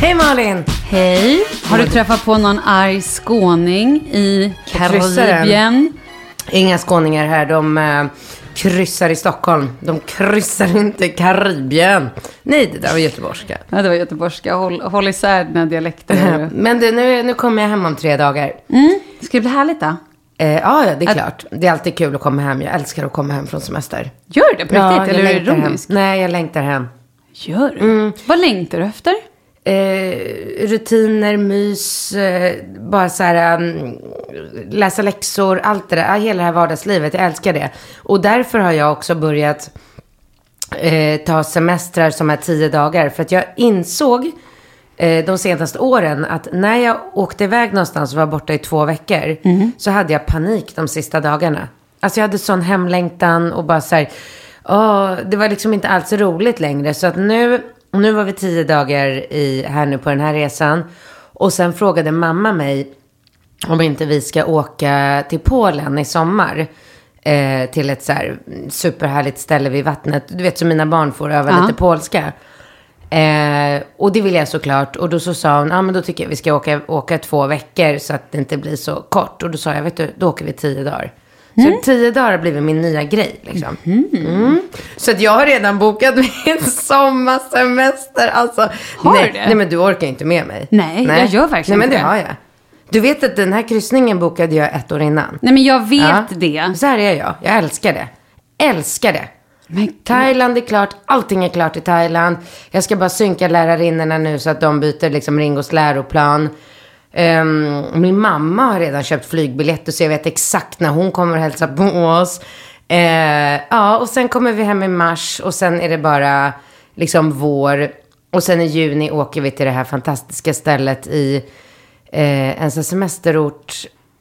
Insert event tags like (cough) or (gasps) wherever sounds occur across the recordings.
Hej Malin! Hej! Har du träffat på någon arg skåning i. Karibien? Inga skåningar här, de eh, kryssar i Stockholm. De kryssar inte Karibien. Nej, det där var göteborgska. Ja, det var göteborgska. Håll, håll isär dina dialekter. (laughs) Men det, nu, nu kommer jag hem om tre dagar. Mm. Ska det bli härligt då? Eh, ja, ja, det är klart. Det är alltid kul att komma hem. Jag älskar att komma hem från semester. Gör det på Ja, riktigt? jag Eller är du hem. ironisk? Nej, jag längtar hem. Gör du? Vad längtar du efter? Eh, rutiner, mys, eh, bara så här, um, läsa läxor, allt det där. Hela det här vardagslivet, jag älskar det. Och därför har jag också börjat eh, ta semestrar som är tio dagar. För att jag insåg eh, de senaste åren att när jag åkte iväg någonstans och var borta i två veckor så hade jag panik de sista dagarna. Alltså jag hade sån hemlängtan och bara så här, åh, det var liksom inte alls roligt längre. Så att nu, nu var vi tio dagar i, här nu på den här resan. Och sen frågade mamma mig om inte vi ska åka till Polen i sommar. Eh, till ett så här superhärligt ställe vid vattnet. Du vet, så mina barn får öva Ja. lite polska. Eh, och det vill jag såklart. Och då så sa hon, ja ah, men då tycker jag vi ska åka, åka två veckor så att det inte blir så kort. Och då sa jag, vet du, då åker vi tio dagar. Så tio dagar har blivit min nya grej. Liksom. Mm. Så att jag har redan bokat (laughs) min sommarsemester. Alltså, Har nej, du det? nej, men du orkar inte med mig. Nej, jag gör verkligen Nej, men det har jag. Du vet att den här kryssningen bokade jag ett år innan. Nej men jag vet Ja. det. Så här är jag. Jag älskar det. Älskar det. Thailand är klart. Allting är klart i Thailand. Jag ska bara synka lärarinnorna nu så att de byter liksom Ringos läroplan. Ehm, min mamma har redan köpt flygbiljetter så jag vet exakt när hon kommer att hälsa på oss. Eh, ja, och sen kommer vi hem i mars och sen är det bara liksom vår. Och sen i juni åker vi till det här fantastiska stället i eh, en semesterort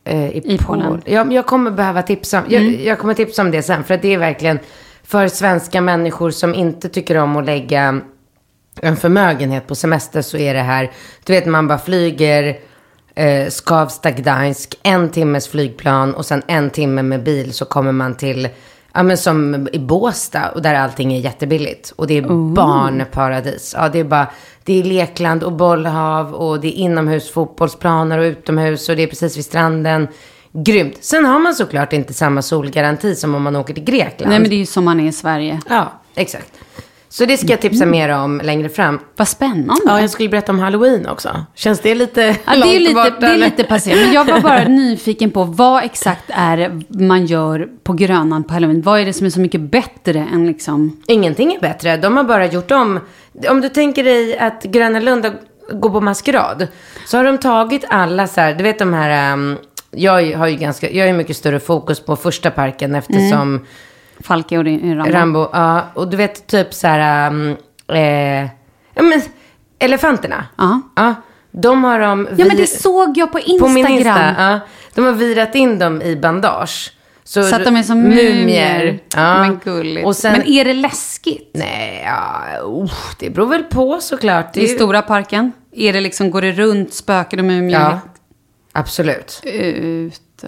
eh, i, I Polen. Polen. Jag, jag kommer behöva tipsa om, jag, jag kommer tipsa om det sen. För att det är verkligen för svenska människor som inte tycker om att lägga en förmögenhet på semester så är det här, du vet man bara flyger eh, Skavsta Gdansk, en timmes flygplan och sen en timme med bil så kommer man till, ja men som i Båstad och där allting är jättebilligt. Och det är barnparadis. Ja det är bara, det är lekland och bollhav och det är inomhus fotbollsplaner och utomhus och det är precis vid stranden. Grymt. Sen har man såklart inte samma solgaranti som om man åker till Grekland. Nej men det är ju som man är i Sverige. Ja, exakt. Så det ska jag tipsa mer om längre fram. Vad spännande. Ja, jag skulle berätta om halloween också. Känns det lite Ja, det är långt lite, bort, det är eller? lite passé. Men jag var bara (laughs) nyfiken på vad exakt är det man gör på Grönan på halloween? Vad är det som är så mycket bättre än liksom... Ingenting är bättre. De har bara gjort om. Om du tänker dig att Gröna Lund går på maskerad. Så har de tagit alla så här, du vet de här, um, jag har ju ganska, jag har ju mycket större fokus på första parken eftersom Falke och Rambo? Rambo, ja, och du vet typ så här, eh, ja men elefanterna. Ja. Ja, de har de Ja men det såg jag på Instagram. På min Insta, ja. De har virat in dem i bandage. Så att de är som mumier. Ja. Men gulligt. Sen, Men är det läskigt? Nej, ja, oh, det beror väl på såklart. Det I ju- stora parken? Är det liksom, går det runt spöken och mumier? Ja, absolut. Ute.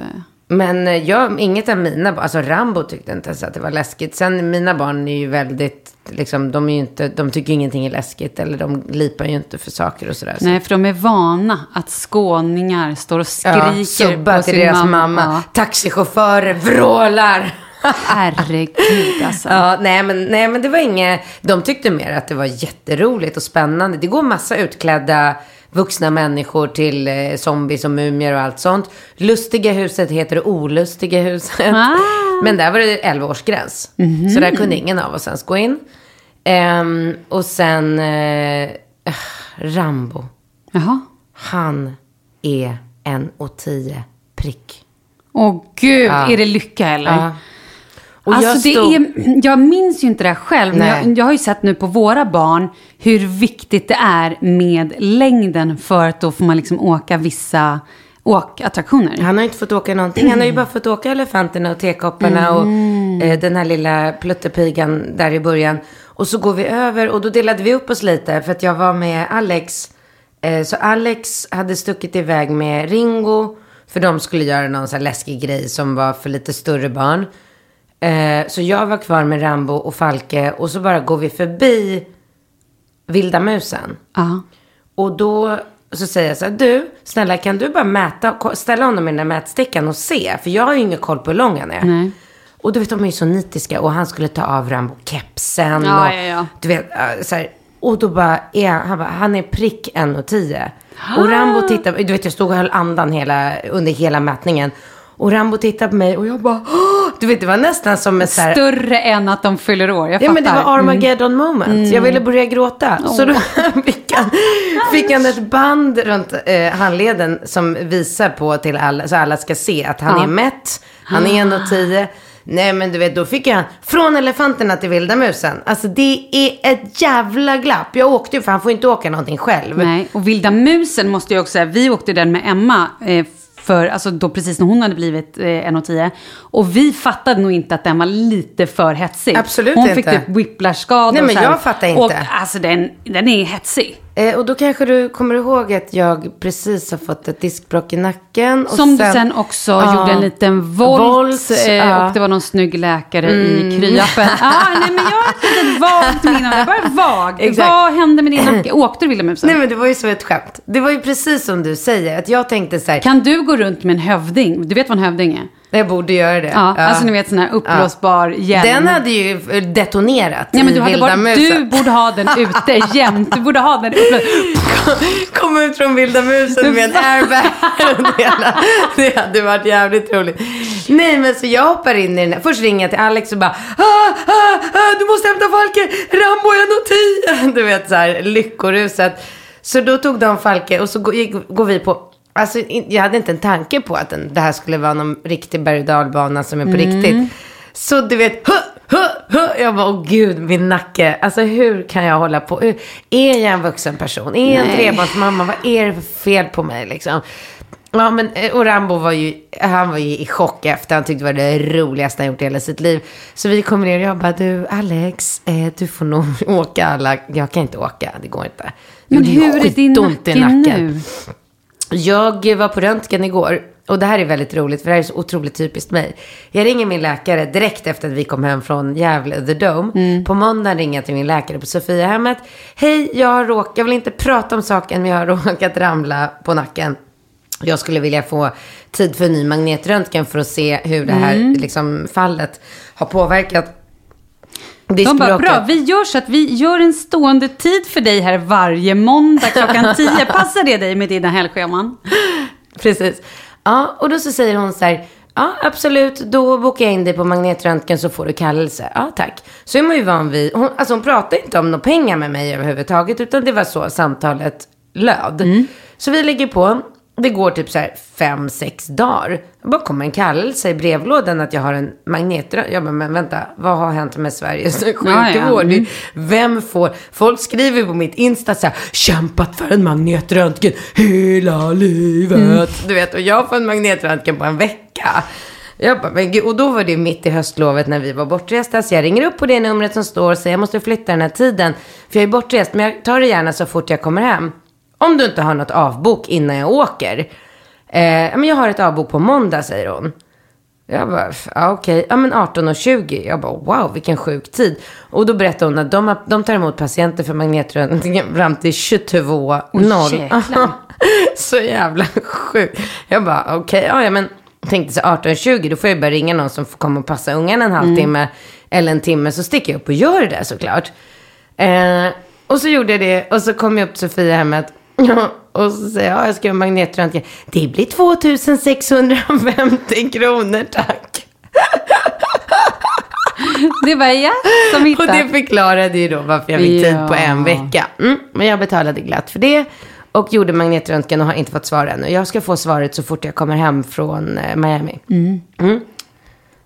Men eh, jag, inget av mina barn, alltså Rambo tyckte inte ens att det var läskigt. Sen mina barn är ju väldigt, liksom, de är inte, de tycker ingenting är läskigt. Eller de lipar ju inte för saker och sådär. Så- Nej, för de är vana att skåningar står och skriker ja, på sin deras mamma. mamma. Taxichaufförer vrålar. Herregud alltså. (laughs) Ja, nej men, nej men det var inget, de tyckte mer att det var jätteroligt och spännande. Det går massa utklädda vuxna människor till eh, zombies och mumier och allt sånt. Lustiga huset heter Olustiga huset. Ah. Men där var det 11-årsgräns. Så där kunde ingen av oss ens gå in. Ehm, och sen äh, Rambo. Jaha. Han är en och tio prick. Åh gud, Ja. är det lycka eller? Ja. Och alltså jag det stod- är, jag minns ju inte det här själv, men Nej. jag, jag har ju sett nu på våra barn hur viktigt det är med längden för att då får man liksom åka vissa åkattraktioner. Han har inte fått åka någonting. Han har ju bara fått åka elefanterna och tekopparna och eh, den här lilla pluttepigan där i början. Och så går vi över och då delade vi upp oss lite för att jag var med Alex. Eh, så Alex hade stuckit iväg med Ringo. För de skulle göra någon sån här läskig grej som var för lite större barn. Eh, så jag var kvar med Rambo och Falke och så bara går vi förbi Vilda musen. Ja. Och då så säger jag så här, du, snälla kan du bara mäta, ställa honom i den där mätstickan och se? För jag har ju ingen koll på hur lång han är. Nej. Och du vet, de är ju så nitiska och han skulle ta av Rambo-kepsen. Ja, och, ja, ja. Du vet, äh, så här, och då bara, är han, han, bara, han är prick 1,10. Och (gasps) Rambo tittar, du vet jag stod och höll andan hela, under hela mätningen. Och Rambo tittar på mig och jag bara, Åh! du vet det var nästan som ett så här, Större än att de fyller år, jag Ja men det fattar. var Armageddon moment. Jag ville börja gråta. Så då (laughs) fick han, fick han ett band runt eh, handleden som visar på till alla, så alla ska se att han Ja. är mätt. Han är 1,10. Nej men du vet, då fick jag från elefanterna till vilda musen. Alltså det är ett jävla glapp. Jag åkte ju för han får inte åka någonting själv. Nej, och Vilda musen måste jag också säga, vi åkte den med Emma. Eh, för, alltså då precis när hon hade blivit eh, 1,10. Och vi fattade nog inte att den var lite för hetsig. Absolut hon inte. fick typ whiplash-skada. Nej, och men här. jag fattar inte. Och alltså den, den är hetsig. Eh, och då kanske du kommer ihåg att jag precis har fått ett diskbråck i nacken. Och Som du sen också Ja. gjorde en liten volt. Volt, eh. Mm. Och det var någon snygg läkare i kryappen. (laughs) Ah, nej, men jag har ett litet vagt minne av det. Bara vagt. Exakt. Vad hände med din nacke? (laughs) Åkte du Wilhelmsen? Nej men det var ju så ett skämt. Det var ju precis som du säger. Att jag tänkte så här, Kan du gå runt med en hövding? Du vet vad en hövding är? Jag borde göra det. Ja, alltså ni vet sån här uppblåsbar hjälm. Den hade ju eh, detonerat Nej, men du, hade bara, musen. du borde ha den (laughs) ute jämt. Du borde ha den uppblåst. Kom ut från vilda musen med en airbag. (laughs) det, hade varit jävligt roligt. Nej men så jag hoppar in i den här. Först ringer jag till Alex och bara ah, ah, ah, Du måste hämta Falke, Rambo 110. (laughs) Du vet så här lyckoruset. Så då tog de Falke och så går vi på Alltså, jag hade inte en tanke på att den, det här skulle vara någon riktig berg och som är på riktigt. Så du vet, hu, hu, hu. jag bara, åh gud, min nacke. Alltså hur kan jag hålla på? Hur- Är jag en vuxen person? Är jag en trebarnsmamma? Vad är det för fel på mig liksom? Ja, men eh, och Rambo var ju, han var ju i chock efter. Han tyckte det var det roligaste han gjort i hela sitt liv. Så vi kommer ner och jag bara, du Alex, eh, du får nog (laughs) åka alla. Jag kan inte åka, det går inte. Men hur är din nacke nacken. nu? Jag var på röntgen igår. Och det här är väldigt roligt, för det här är så otroligt typiskt mig. Jag ringer min läkare direkt efter att vi kom hem från Gävle, The Dome. Mm. På måndag ringer jag till min läkare på Sofiahemmet. Hej, jag har råkat, jag vill inte prata om saken, men jag har (laughs) råkat ramla på nacken. Jag skulle vilja få tid för en ny magnetröntgen för att se hur det här Mm. liksom, fallet har påverkat De bara, bra, vi gör så att vi gör en stående tid för dig här varje måndag klockan (laughs) 10. Passar det dig med dina helgscheman? Precis. Ja, och då så säger hon så här. Ja, absolut. Då bokar jag in dig på magnetröntgen så får du kallelse. Ja, tack. Så är man ju van vid. Hon, alltså hon pratade inte om några pengar med mig överhuvudtaget. Utan det var så samtalet löd. Så vi lägger på. Det går typ så här fem, sex dagar. Bara kommer en kallelse i brevlådan att jag har en magnetröntgen. Jag bara, men vänta, vad har hänt med Sveriges sjukvård? Mm. Vem får... Folk skriver på mitt Insta så här, kämpat för en magnetröntgen hela livet. Mm. Du vet, och jag får en magnetröntgen på en vecka. Jag bara, men gud, och då var det mitt i höstlovet när vi var bortresta. Så jag ringer upp på det numret som står och säger jag måste flytta den här tiden. För jag är bortrest, men jag tar det gärna så fort jag kommer hem. Om du inte har något avbok innan jag åker. Eh, men jag har ett avbok på måndag, säger hon. Jag bara, ja okej, ja men 18.20. Jag bara, wow vilken sjuk tid. Och då berättade hon att de, de tar emot patienter för magnetröntgen fram till 22.00. jäklar. (laughs) så jävla sjukt. Jag bara, okej, ja, ja men tänkte så 18.20, då får jag bara ringa någon som får komma och passa ungen en halvtimme eller en timme. Så sticker jag upp och gör det där såklart. Eh, och så gjorde jag det och så kom jag upp till Sofiahemmet. (laughs) Och så säger jag, ja, jag ska göra magnetröntgen. Det blir 2650 kronor tack. (laughs) Det var jag som Och hittade. det förklarade ju då varför jag fick tid på en Ja. vecka. Mm, men jag betalade glatt för det. Och gjorde magnetröntgen och har inte fått svar ännu. Jag ska få svaret så fort jag kommer hem från eh, Miami.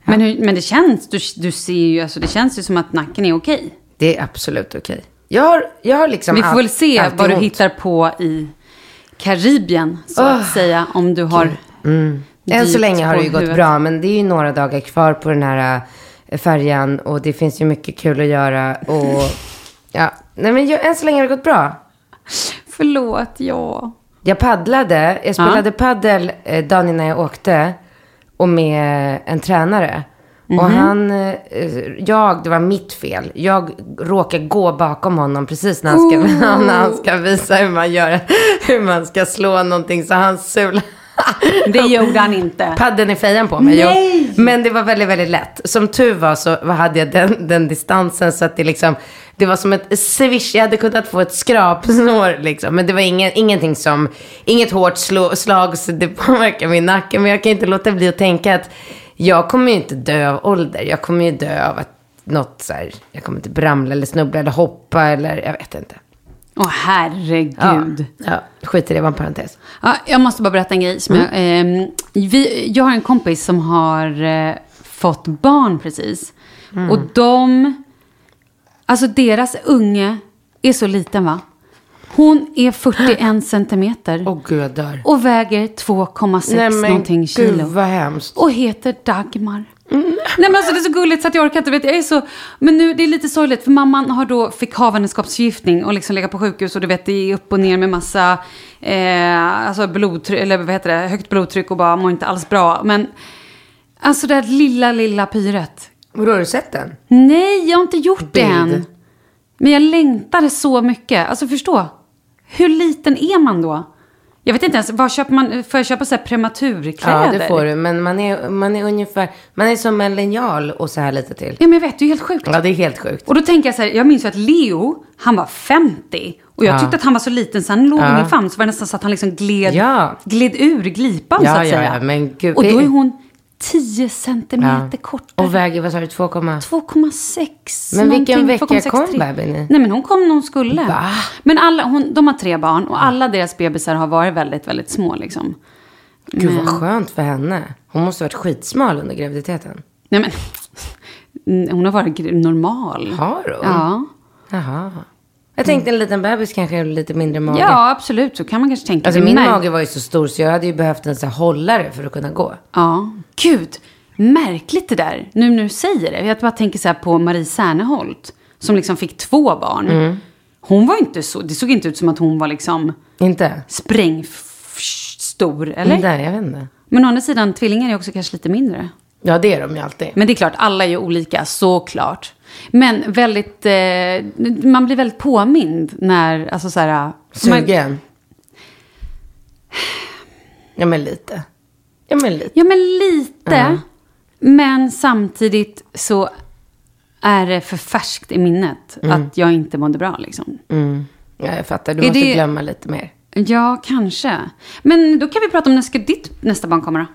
Men, hur, men det känns, du, du ser ju, alltså det känns ju som att nacken är okej. Det är absolut okej. Jag har, jag har liksom Vi får väl se vad du hittar på i Karibien, så att säga, om du har Än så länge har det ju gått huvudet. bra, men det är ju några dagar kvar på den här äh, färjan och det finns ju mycket kul att göra och ja, nej men jag, än så länge har det gått bra. Förlåt, ja. Jag paddlade, jag spelade paddel eh, dagen innan jag åkte och med en tränare. Och Mhm. han, eh, jag, det var mitt fel. Jag råkade gå bakom honom precis när han ska, (laughs) när han ska visa hur man gör, hur man ska slå någonting. Så han sulade. (laughs) Det gjorde han inte. Padden i fejan på mig. Nej! Jo. Men det var väldigt, väldigt lätt. Som tur var så hade jag den, den distansen så att det liksom, det var som ett swish. Jag hade kunnat få ett skrapsnår liksom. Men det var ingen, ingenting som, inget hårt slå, slag så det påverkar min nacke. Men jag kan inte låta bli att tänka att jag kommer ju inte dö av ålder. Jag kommer ju dö av att något så här, jag kommer inte ramla eller snubbla eller hoppa eller jag vet inte. Åh herregud. Ja, ja, skit i det, var en parentes. Ja, jag måste bara berätta en grej. Som jag, Mm. ehm, vi, jag har en kompis som har eh, fått barn precis. Mm. Och de, alltså deras unge är så liten va? Hon är 41 centimeter Åh gud, jag dör. och väger 2,6 någonting gud kilo. vad hemskt. Och heter Dagmar. Nej men alltså det är så gulligt så att jag orkar inte. Vet, jag är så, men nu det är lite sorgligt för mamman har då fick havandeskapsförgiftning och liksom legat på sjukhus och du vet det är upp och ner med massa eh, alltså blodtryck, eller vad heter det, högt blodtryck och bara mår inte alls bra. Men alltså det här lilla, lilla pyret. Vadå, har du sett den? Nej, jag har inte gjort det Bild. än. Men jag längtade så mycket. Alltså förstå, hur liten är man då? Jag vet inte ens, vad köper man, får jag köpa så här prematurkläder? Ja, det får du. Men man är, man är ungefär, man är som en linjal och så här lite till. Ja men jag vet, det är helt sjukt. Ja, det är helt sjukt. Och då tänker jag så här, jag minns ju att Leo, han var 50. Och jag Ja. tyckte att han var så liten så han låg Ja. i min famn så var det nästan så att han liksom gled, Ja. gled ur glipan Ja, så att ja, säga. ja, men gud, och då är hon 10 centimeter Ja. kortare. Och väger, vad sa du, 2, 2,6 Men vilken vecka 2,63. kom bebisen i? Nej men hon kom när hon skulle. Va? Men alla, hon, de har tre barn och alla deras bebisar har varit väldigt, väldigt små liksom. Gud vad skönt för henne. Hon måste ha varit skitsmal under graviditeten. Nej men, (laughs) hon har varit normal. Har hon? Ja. Jaha. Jag tänkte en liten bebis kanske lite mindre mage. Ja, absolut. Så kan man kanske tänka. Alltså min märk- mage var ju så stor så jag hade ju behövt en sån här hållare för att kunna gå. Ja. Gud, märkligt det där. Nu när du säger det. Jag bara tänker så här på Marie Serneholt. Som liksom fick två barn. Mm. Hon var inte så, det såg inte ut som att hon var liksom Inte? sprängstor, eller? Nej, jag vet inte. Men å andra sidan, tvillingar är också kanske lite mindre. Ja, det är de ju alltid. Men det är klart, alla är ju olika, såklart. Men väldigt, eh, man blir väldigt påmind när, alltså så här. Man, Sugen? Ja, men lite. Ja, men lite. ja, men lite. Men samtidigt så är det för färskt i minnet att jag inte mådde bra liksom. Mm. Ja, jag fattar. Du Är måste det- glömma lite mer. Ja, kanske. Men då kan vi prata om när ska ditt nästa barn komma då?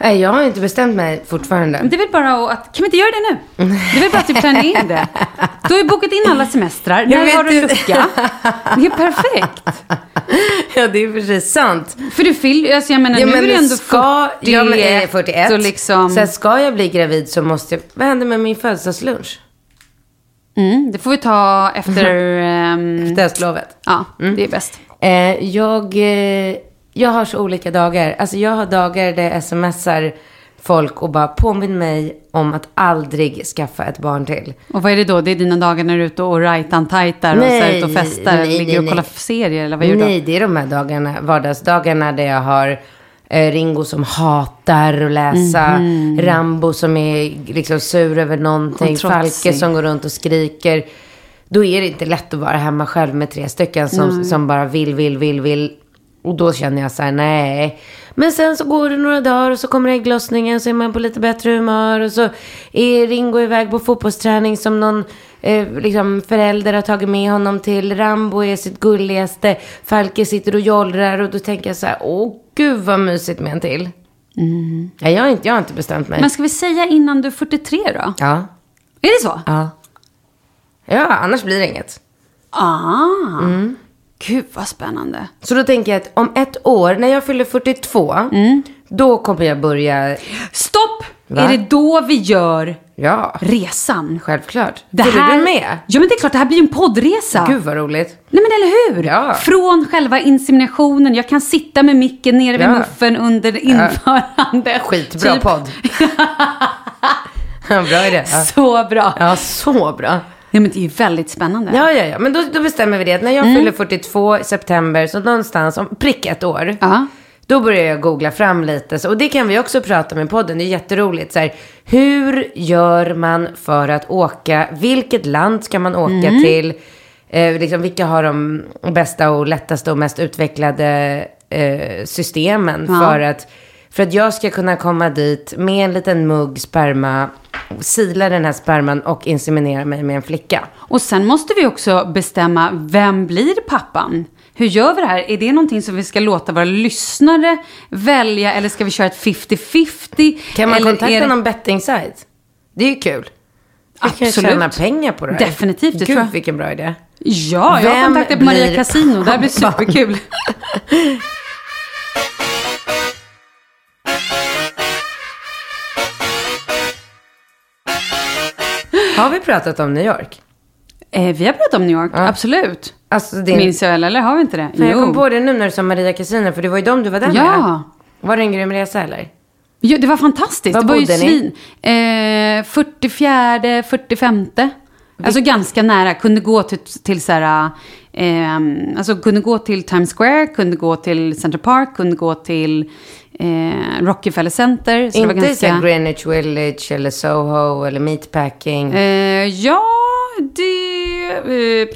Nej, jag har inte bestämt mig fortfarande. Det är väl bara att, kan vi inte göra det nu? Det är väl bara att typ planera in det. Du har ju bokat in alla semestrar. Jag När har du lucka? Det är perfekt. Ja, det är precis sant. För du fyller, alltså jag menar Ja, nu men är du ändå ska, 41. ja, men är 41. Och liksom, Så här, ska jag bli gravid så måste jag... Vad händer med min födelsedagslunch? mm, det får vi ta efter... (laughs) ehm, Efter höstlovet. ja, det är bäst. Eh, jag, eh, jag har så olika dagar. Alltså jag har dagar där jag smsar folk och bara påminn mig om att aldrig skaffa ett barn till. Och vad är det då? Det är dina dagar när du är ute och rajtan-tajtar och så ute och festar? nej, ligger nej, och kollar nej. serier eller vad gör du Nej, det är de här dagarna, vardagsdagarna där jag har eh, Ringo som hatar att läsa, Rambo som är liksom sur över någonting. Falke som går runt och skriker. Då är det inte lätt att vara hemma själv med tre stycken som, som bara vill, vill, vill, vill. Och då känner jag så här, nej. Men sen så går det några dagar och så kommer ägglossningen så är man på lite bättre humör. Och så är Ringo iväg på fotbollsträning som någon eh, liksom förälder har tagit med honom till. Rambo är sitt gulligaste. Falke sitter och jollrar och då tänker jag så här, åh gud vad mysigt med en till. Ja, jag, har inte, jag har inte bestämt mig. Men ska vi säga innan du är 43 då? Ja, Är det så? ja. Ja, annars blir det inget. Ah, Mm. Gud vad spännande. Så då tänker jag att om ett år, när jag fyller 42, då kommer jag börja, Stopp! Va? Är det då vi gör ja, resan? självklart. Det Följer här... du med? Ja, men det är klart, det här blir ju en poddresa. Gud vad roligt. Nej men eller hur? Ja. Från själva inseminationen, jag kan sitta med micken nere vid Ja. muffen under införande. Skitbra Typ. podd. (laughs) Ja, bra idé. Ja. Så bra. ja, så bra. Nej men det är ju väldigt spännande. Ja, ja, ja. Men då, då bestämmer vi det. När jag Mm. fyller 42 i september, så någonstans om prick ett år. Ja. Då börjar jag googla fram lite. Så, och det kan vi också prata om i podden. Det är jätteroligt. Så här, hur gör man för att åka? Vilket land ska man åka Mm. till? Eh, liksom, vilka har de bästa och lättaste och mest utvecklade eh, systemen Ja. för att för att jag ska kunna komma dit med en liten mugg sperma, sila den här sperman och inseminera mig med en flicka. Och sen måste vi också bestämma, vem blir pappan? Hur gör vi det här? Är det någonting som vi ska låta våra lyssnare välja eller ska vi köra ett 50-50? Kan man eller kontakta är det- någon betting-sajt? Det är ju kul. Vi kan Absolut. tjäna pengar på det här. Definitivt, det Gud, tror jag. vilken bra idé. Ja, jag har Vem kontaktat Maria Casino. Det här blir superkul. (laughs) Har vi pratat om New York? Eh, vi har pratat om New York, absolut. Alltså din... Minns jag väl, eller har vi inte det? Fan, jag kom på det nu när du sa Maria Casino, för det var ju dem du var där med. Ja. Var det en grym resa eller? Ja, det var fantastiskt. Var det var ju svin. Eh, 44, 45. Alltså ganska nära. Kunde gå till, till så här, eh, alltså kunde gå till Times Square, kunde gå till Central Park, kunde gå till eh, Rockefeller Center. Så det var Inte ganska... så Greenwich Village eller Soho eller Meatpacking. Eh, ja, det... Eh,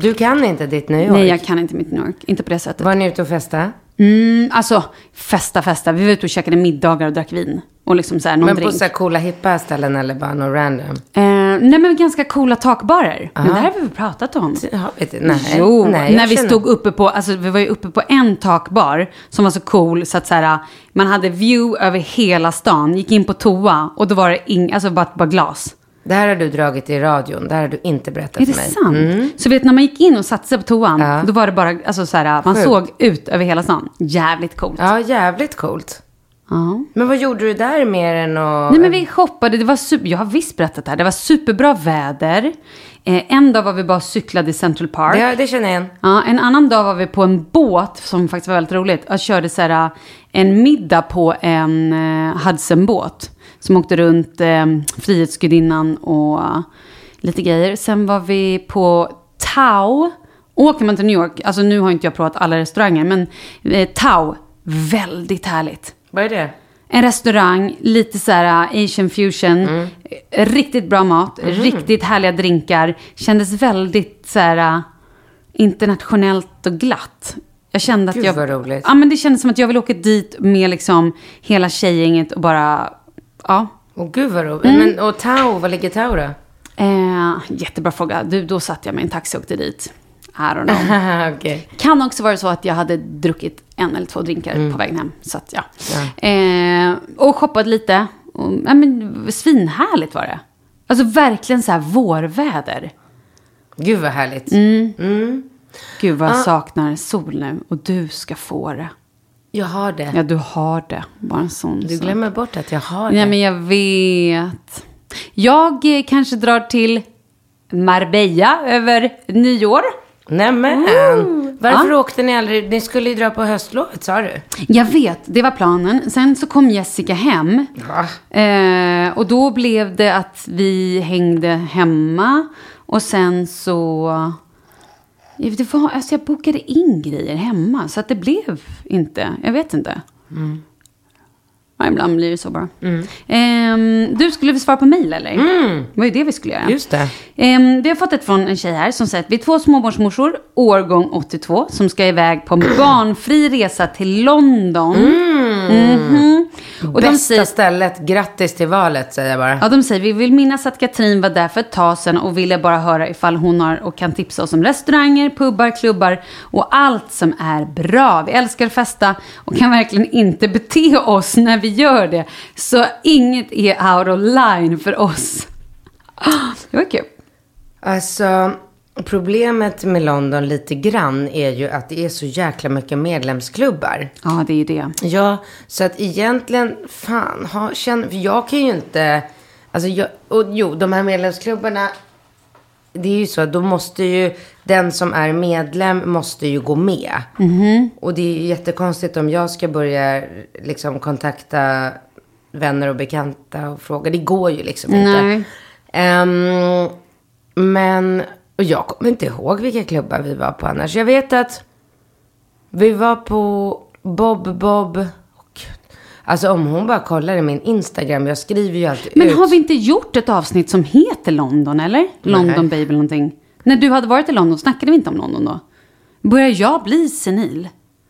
Du kan inte ditt New York. nej, jag kan inte mitt New York. Inte på det sättet. Var ni ute och festa? Mm, alltså, festa, festa. Vi var ute och käkade middagar och drack vin. Och liksom så här, någon Men drink. på så här coola hippa ställen eller bara något random? Eh, nej, men ganska coola takbarer. Men det här har vi pratat om. Ja, vet du, nej. Jo, nej, när vi känner- stod uppe på, alltså vi var ju uppe på en takbar som var så cool så att så här, man hade view över hela stan, gick in på toa och då var det ing, alltså bara, bara glas. Det här har du dragit i radion. Det här har du inte berättat Är det för mig. sant? Så vet när man gick in och satte sig på toan, Ja. då var det bara, alltså så här, man Sjukt. såg ut över hela stan. Jävligt coolt. Ja, jävligt coolt. Ja. Men vad gjorde du där mer än att... Nej men vi shoppade, det var super, jag har visst berättat det här, det var superbra väder. Eh, en dag var vi bara cyklade i Central Park. Det, det känner jag igen. Ja, en annan dag var vi på en båt som faktiskt var väldigt roligt. Jag körde så här, en middag på en eh, Hudson-båt. Som åkte runt eh, Frihetsgudinnan och eh, lite grejer. Sen var vi på Tau. Åker man till New York, alltså nu har inte jag provat alla restauranger, men eh, Tau, väldigt härligt. Vad är det? En restaurang, lite så här uh, asian fusion. Mm. Eh, Riktigt bra mat, riktigt härliga drinkar. Kändes väldigt så här uh, internationellt och glatt. Jag kände att Gud, jag... vad roligt. Ja, men det kändes som att jag ville åka dit med liksom hela tjejgänget och bara... Ja. Åh gud vad roligt. Mm. Men, och Tau, var ligger Tau då? Eh, jättebra fråga. Du, då satt jag med en taxi och åkte dit. I don't know. (laughs) Okej. Kan också vara så att jag hade druckit en eller två drinkar Mm. på vägen hem. Så att, ja. Eh, och shoppat lite. Och, ja, men, svinhärligt var det. Alltså verkligen så här vårväder. Gud vad härligt. Mm. Gud vad jag saknar sol nu. Och du ska få det. Jag har det. Ja, du har det. Bara en sån Du sak. glömmer bort att jag har det. Nej, men jag vet. Jag eh, kanske drar till Marbella över nyår. Nämen. Ooh. Varför Ja. åkte ni aldrig? Ni skulle ju dra på höstlovet sa du. Jag vet, det var planen. Sen så kom Jessica hem. Eh, och då blev det att vi hängde hemma. Och sen så... Ja, Det var, alltså jag bokade in grejer hemma. Så att det blev inte. Jag vet inte. Ja, ibland blir det så bara. Ehm, du skulle väl svara på mejl eller? Det var ju det vi skulle göra. Just det. Ehm, vi har fått ett från en tjej här som säger att vi är två småbarnsmorsor, årgång 82, som ska iväg på en (clears throat) barnfri resa till London. Mhm. Och de Bästa säger, stället. Grattis till valet säger jag bara. ja, de säger vi vill minnas att Katrin var där för ett tag sedan och ville bara höra ifall hon har och kan tipsa oss om restauranger, pubbar, klubbar och allt som är bra. Vi älskar att festa och kan verkligen inte bete oss när vi gör det. Så inget är out of line för oss. (gasps) Det var kul. Alltså, problemet med London lite grann är ju att det är så jäkla mycket medlemsklubbar. Ja, det är ju det. Ja, så att egentligen, fan, ha, känn, för jag kan ju inte, alltså jag, och jo, de här medlemsklubbarna, det är ju så att då måste ju, den som är medlem måste ju gå med. Och det är ju jättekonstigt om jag ska börja liksom kontakta vänner och bekanta och fråga, det går ju liksom inte. Nej. Ehm, men, och jag kommer inte ihåg vilka klubbar vi var på annars. Jag vet att vi var på Bob Bob. Alltså om hon bara kollar i min Instagram, jag skriver ju alltid Men ut. har vi inte gjort ett avsnitt som heter London, eller? London Baby någonting. När du hade varit i London, snackade vi inte om London då? Börjar jag bli senil?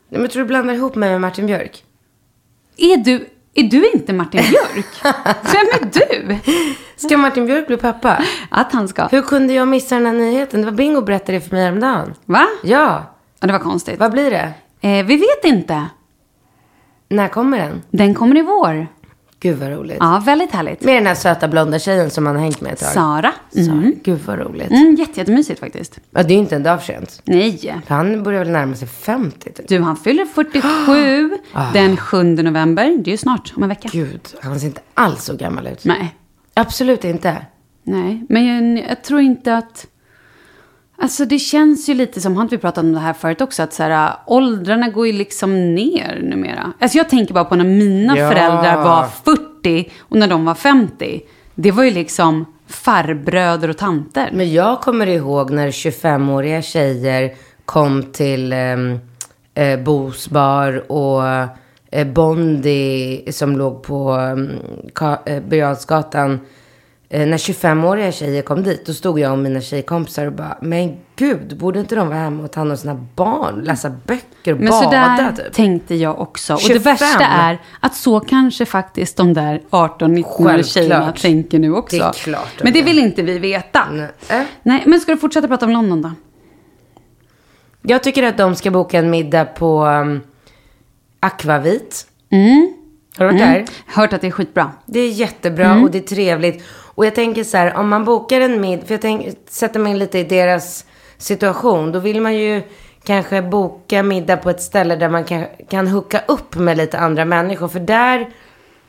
Nej, men tror du blandar ihop mig med Martin Björk? Är du, är du inte Martin Björk? (laughs) Vem är du? Ska Martin Björk bli pappa? Att han ska. Hur kunde jag missa den här nyheten? Det var Bingo berättade det för mig häromdagen. Va? Ja, Ja, det var konstigt. vad blir det? Eh, vi vet inte. När kommer den? Den kommer i vår. Gud vad roligt. Ja, väldigt härligt. Med den här söta blonda tjejen som man har hängt med ett tag. Sara. Sara. Mm. Gud vad roligt. Mm, jätte, jättemysigt faktiskt. Ja, det är ju inte en dag för sent. Nej. För Han börjar väl närma sig 50 typ. Du, han fyller 47 (gasps) den 7 november. Det är ju snart, om en vecka. Gud, han ser inte alls så gammal ut. Nej. Absolut inte. Nej, men jag, jag tror inte att... Alltså det känns ju lite som, har inte vi pratat om det här förut också, att så här, åldrarna går ju liksom ner numera. Alltså jag tänker bara på när mina Ja. föräldrar var 40 och när de var 50. Det var ju liksom farbröder och tanter. Men jag kommer ihåg när 25-åriga tjejer kom till um, eh, Bos bar och eh, Bondi som låg på Ka- eh, Birger när 25-åriga tjejer kom dit, då stod jag och mina tjejkompisar och bara, men gud, borde inte de vara hemma och ta hand om sina barn, läsa böcker och Men bada sådär typ? tänkte jag också. Och 25. det värsta är att så kanske faktiskt de där 18-19-åriga tjejerna tänker nu också. Det är klart de men det vill inte vi veta. Nej. Nej, men ska du fortsätta prata om London då? Jag tycker att de ska boka en middag på um, Aquavit. Mm. Har du varit där? Hört att det är skitbra. Det är jättebra och det är trevligt. Och jag tänker så här, om man bokar en middag, för jag tänker, sätter mig lite i deras situation, då vill man ju kanske boka middag på ett ställe där man kan, kan hooka upp med lite andra människor. För där,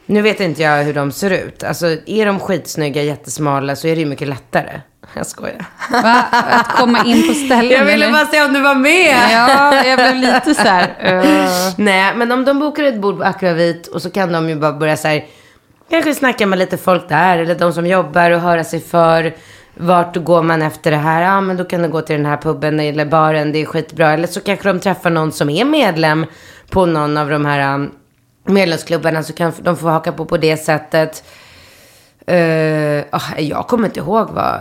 nu vet inte jag hur de ser ut. Alltså är de skitsnygga, jättesmala så är det ju mycket lättare. (laughs) Jag skojar. Va? Att komma in på ställen? Jag ville bara se om du var med. Ja, jag blev lite så här... eh, (laughs) Nej, men om de bokar ett bord på Akvavit och så kan de ju bara börja så här, kanske snacka med lite folk där, eller de som jobbar och höra sig för. Vart går man efter det här? Ja, men då kan du gå till den här puben eller baren, det är skitbra. Eller så kanske de träffar någon som är medlem på någon av de här um, medlemsklubbarna, så kan de få haka på på det sättet. Uh, jag kommer inte ihåg vad,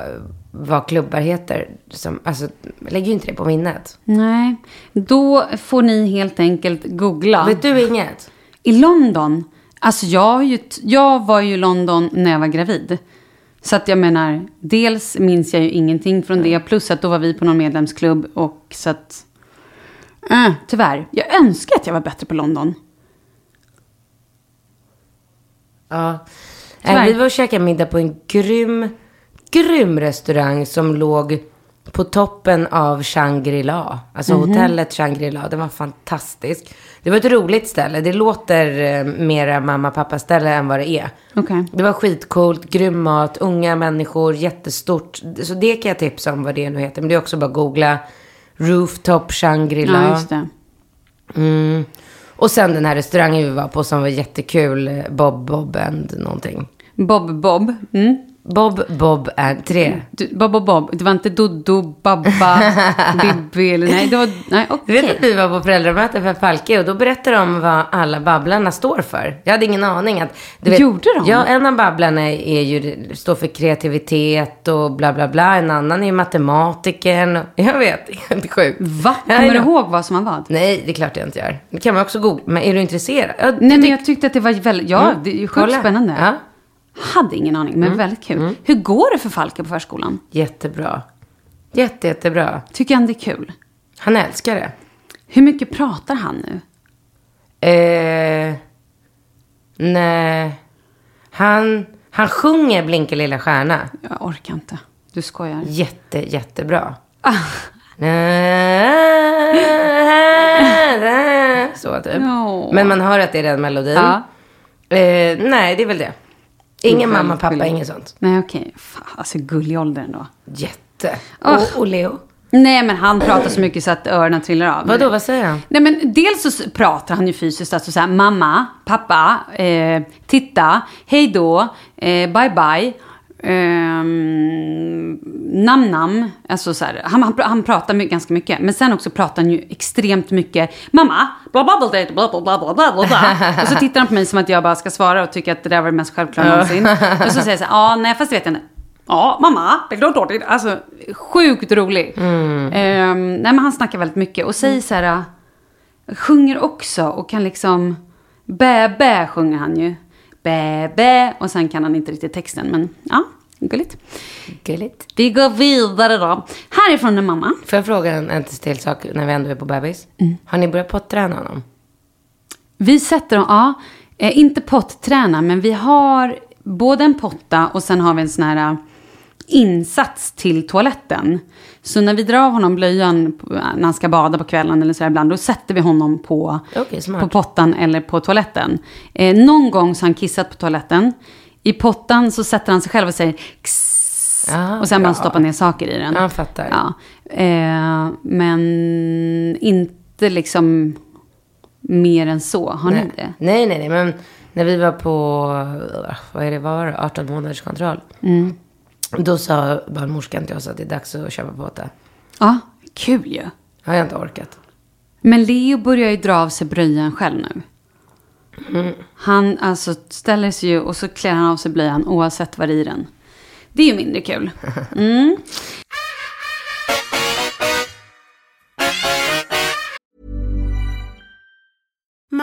vad klubbar heter. Som, alltså, jag lägger ju inte det på minnet. nej, då får ni helt enkelt googla. Vet du inget? I London, alltså jag, ju jag var ju i London när jag var gravid. Så att jag menar, dels minns jag ju ingenting från det, plus att då var vi på någon medlemsklubb och så att... Äh, tyvärr, jag önskar att jag var bättre på London. Ja. Tyvärr. Äh, vi var och käkade middag på en grym, grym restaurang som låg på toppen av Shangri-La. Alltså Mhm. hotellet Shangri-La. Det var fantastiskt. Det var ett roligt ställe. Det låter eh, mera mamma pappa ställe än vad det är. Okej. Det var skitcoolt, grym mat, unga människor, jättestort. Så det kan jag tipsa om vad det nu heter. Men det är också bara att googla Rooftop Shangri-La. Ja, just det. Mm. Och sen den här restaurangen vi var på som var jättekul. eh, Bob Bob and någonting. Bob Bob. Mm. Bob Bob and tre. Du, Bob Bob Bob. Det var inte Dodo, Babba, (laughs) Bibi eller nej. Det var, nej, Du okej. vet att vi var på föräldramöte för Falke och då berättade de vad alla babblarna står för. Jag hade ingen aning att... Du vet, Gjorde de? Ja, en av babblarna är ju, står för kreativitet och bla bla bla. En annan är matematikern. och- Jag vet, (laughs) helt sjukt. Va? Kommer du ihåg vad som var vad? Nej, det är klart jag inte gör. Det kan man också googla. Men är du intresserad? Ja, Nej, men jag tyckte att det var väldigt, ja, det är ju sjukt Mm. Kolla. spännande. Ja. Hade ingen aning, men väldigt kul. Hur går det för Falke på förskolan? Jättebra. Jätte, jättebra. Tycker han det är kul? Han älskar det. Hur mycket pratar han nu? Eh, nej. Han, han sjunger Blinka lilla stjärna. Jag orkar inte. Du skojar. Jätte, jättebra. (laughs) Ah. Så typ. Ja. Men man hör att det är den melodin. Ja. Eh, nej, det är väl det. Ingen mamma, pappa, gulligt. inget sånt. Nej, okej. Fan, alltså gullig ålder ändå. Jätte. Åh. Och, och Leo. Nej, men han pratar så mycket så att öronen trillar av. Vadå, vad säger han? Nej, men dels så pratar han ju fysiskt, alltså så här, mamma, pappa, eh, titta, hej då, eh, bye bye, ehm, nam nam. Alltså så här, han, han, han pratar my- ganska mycket, men sen också pratar han ju extremt mycket, mamma, bla bla bla bla bla bla bla bla. (laughs) Och så tittar han på mig som att jag bara ska svara och tycker att det där var det mest självklara någonsin. Och så säger jag så här, ja, nej, fast det vet jag inte. Ja, mamma, Alltså, sjukt rolig. Ehm, nej, men han snackar väldigt mycket och säger så här, sjunger också och kan liksom... Bä, bä sjunger han ju. Bä, bä. Och sen kan han inte riktigt texten, men ja, gulligt. Gulligt. Vi går vidare då. Härifrån en mamma. Får jag fråga en, en till sak när vi ändå är på bebis? Mm. Har ni börjat potträna honom? Vi sätter dem, ja, eh, inte potträna, men vi har både en potta och sen har vi en sån här eh, insats till toaletten. Så när vi drar av honom blöjan när han ska bada på kvällen eller så här ibland, då sätter vi honom på, smart. på pottan eller på toaletten. Eh, någon gång så har han kissat på toaletten. I pottan så sätter han sig själv och säger Kss, Ah, och sen bara stoppar ner saker i den. Ja, jag fattar. Ja. Eh, men inte liksom mer än så. Har ni det? Nej, nej, nej. Men när vi var på, vad är det, vad var det, 18 månaders kontroll. Mm. Då sa barnmorskan till oss att det är dags att köpa på det. Ja, kul ju. Har jag inte orkat. Men Leo börjar ju dra av sig blöjan själv nu. Han alltså ställer sig ju och så klär han av sig blöjan oavsett vad det är i den. Det är ju mindre kul. (laughs) Mm.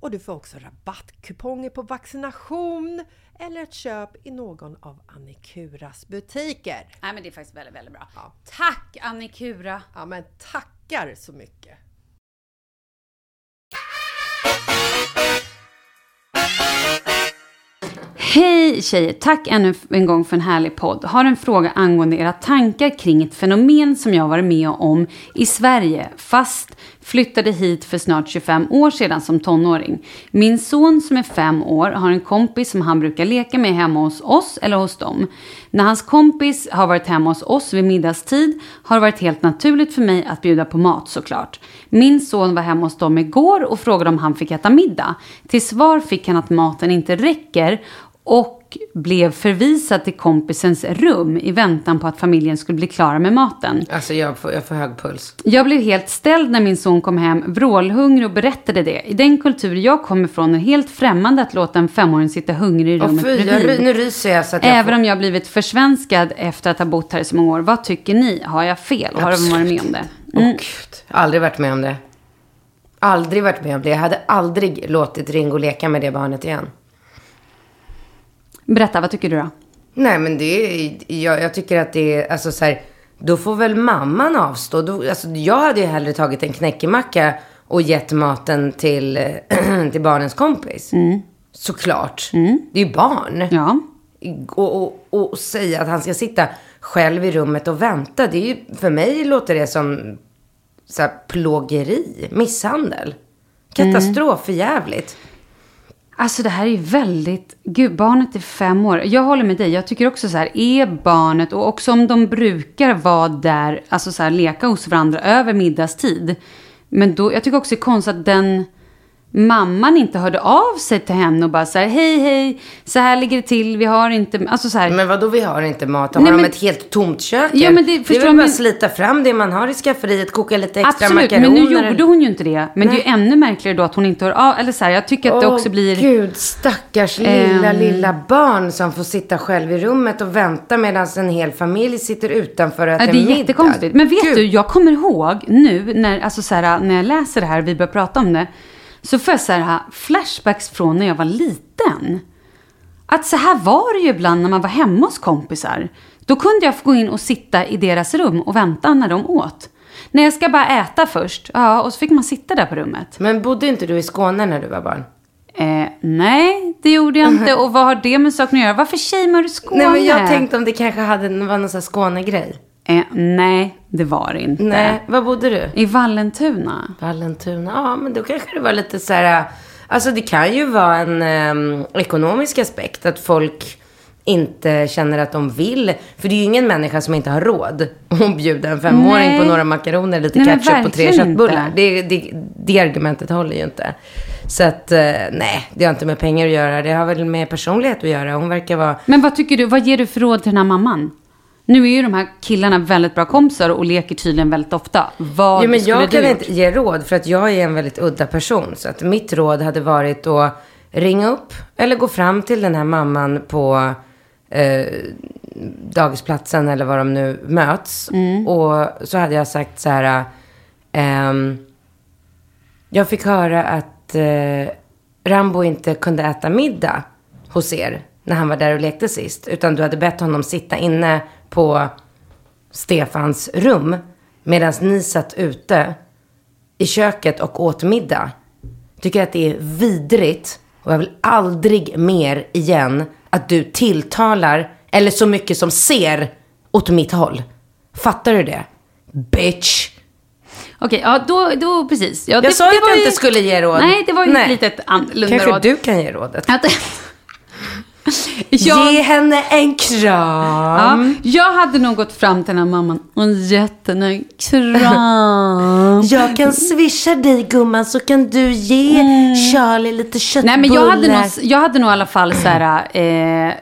och du får också rabattkuponger på vaccination eller ett köp i någon av Annikuras butiker. Nej men det är faktiskt väldigt, väldigt bra. Ja. Tack Annikura! Ja men tackar så mycket! Hej tjejer, tack ännu en gång för en härlig podd. Har en fråga angående era tankar kring ett fenomen som jag varit med om i Sverige, fast flyttade hit för snart 25 år sedan som tonåring. Min son som är fem år har en kompis som han brukar leka med hemma hos oss eller hos dem. När hans kompis har varit hemma hos oss vid middagstid har det varit helt naturligt för mig att bjuda på mat såklart. Min son var hemma hos dem igår och frågade om han fick äta middag. Till svar fick han att maten inte räcker och blev förvisad till kompisens rum i väntan på att familjen skulle bli klara med maten. Alltså jag får, jag får hög puls. Jag blev helt ställd när min son kom hem vrålhungrig och berättade det. I den kultur jag kommer ifrån är helt främmande att låta en femåring sitta hungrig i Och rummet fy, jag, nu ryser jag så att jag Även får... om jag blivit försvenskad efter att ha bott här i så många år. Vad tycker ni? Har jag fel? Har du varit med om det? Åh gud, aldrig varit med om det. Aldrig varit med om det. Jag hade aldrig låtit Ringo leka med det barnet igen. Berätta, vad tycker du då? Nej, men det är, jag, jag tycker att det är, alltså så här, då får väl mamman avstå. Då, alltså, jag hade ju hellre tagit en knäckemacka och gett maten till, (clears throat) till barnens kompis. Såklart. Det är ju barn. Ja. Och, och, och säga att han ska sitta själv i rummet och vänta. Det är ju, för mig låter det som så här, plågeri, misshandel. Katastrof, för jävligt. Alltså det här är ju väldigt... Gud, barnet är fem år. Jag håller med dig. Jag tycker också så här, är barnet, och också om de brukar vara där, alltså så här, leka hos varandra över middagstid. Men då, jag tycker också det är konstigt att den mamman inte hörde av sig till henne och bara så här, hej, hej, så här ligger det till, vi har inte, alltså så här. Men vad då vi har inte mat? Har Nej, de men- ett helt tomt kök? Ja, men det- det är väl bara men- slita fram det man har i skafferiet, koka lite extra Absolut, makaroner. men nu gjorde hon ju inte det. Men det är ju Nej. ännu märkligare då att hon inte hör av, eller så här, jag tycker att det Åh, också blir... gud, stackars lilla, Ehm. lilla barn som får sitta själv i rummet och vänta medan en hel familj sitter utanför och äter Ja, det är middag. jättekonstigt. Men vet Gud. du, jag kommer ihåg nu när, alltså så här, när jag läser det här och vi börjar prata om det. Så får jag så här, flashbacks från när jag var liten. Att så här var det ju ibland när man var hemma hos kompisar. Då kunde jag få gå in och sitta i deras rum och vänta när de åt. Nej, jag ska bara äta först. Ja, och så fick man sitta där på rummet. Men bodde inte du i Skåne när du var barn? Eh, nej, det gjorde jag inte. (laughs) Och vad har det med saken att göra? Varför shamear du Skåne? Nej, men jag tänkte om det kanske hade, var någon sån här Skåne-grej. Eh, nej, det var det inte. Nej, var bodde du? I Vallentuna. Vallentuna. Ja, men då kanske det var lite så här... Alltså det kan ju vara en em, ekonomisk aspekt. Att folk inte känner att de vill. För det är ju ingen människa som inte har råd (laughs) att bjuda en femåring Nej. på några makaroner, lite Nej, ketchup och tre köttbullar. Det, det, det argumentet håller ju inte. Så att, eh, nej, det har inte med pengar att göra. Det har väl med personlighet att göra. Hon verkar vara... Men vad tycker du, vad ger du för råd till den här mamman? Nu är ju de här killarna väldigt bra kompisar och leker tydligen väldigt ofta. Vad Jo, men skulle jag du kan gjort? inte ge råd för att jag är en väldigt udda person. Så att mitt råd hade varit att ringa upp eller gå fram till den här mamman på eh, dagisplatsen eller var de nu möts. Och så hade jag sagt så här. ehm, jag fick höra att eh, Rambo inte kunde äta middag hos er när han var där och lekte sist. Utan du hade bett honom sitta inne på Stefans rum medan ni satt ute i köket och åt middag. Tycker att det är vidrigt och jag vill aldrig mer igen att du tilltalar eller så mycket som ser åt mitt håll. Fattar du det? Bitch! Okej, ja då, då precis. Ja, Jag det, sa det ju att jag inte skulle ge råd. Nej, det var ju Nej. ett litet annorlunda Kanske råd. du kan ge rådet. Att, jag, Ge henne en kram. ja, jag hade nog gått fram till den här mamman och gett henne en kram. (laughs) Jag kan swisha dig gumman så kan du ge Charlie lite köttbullar. Nej, men jag hade, nog, jag hade nog i alla fall så här, eh,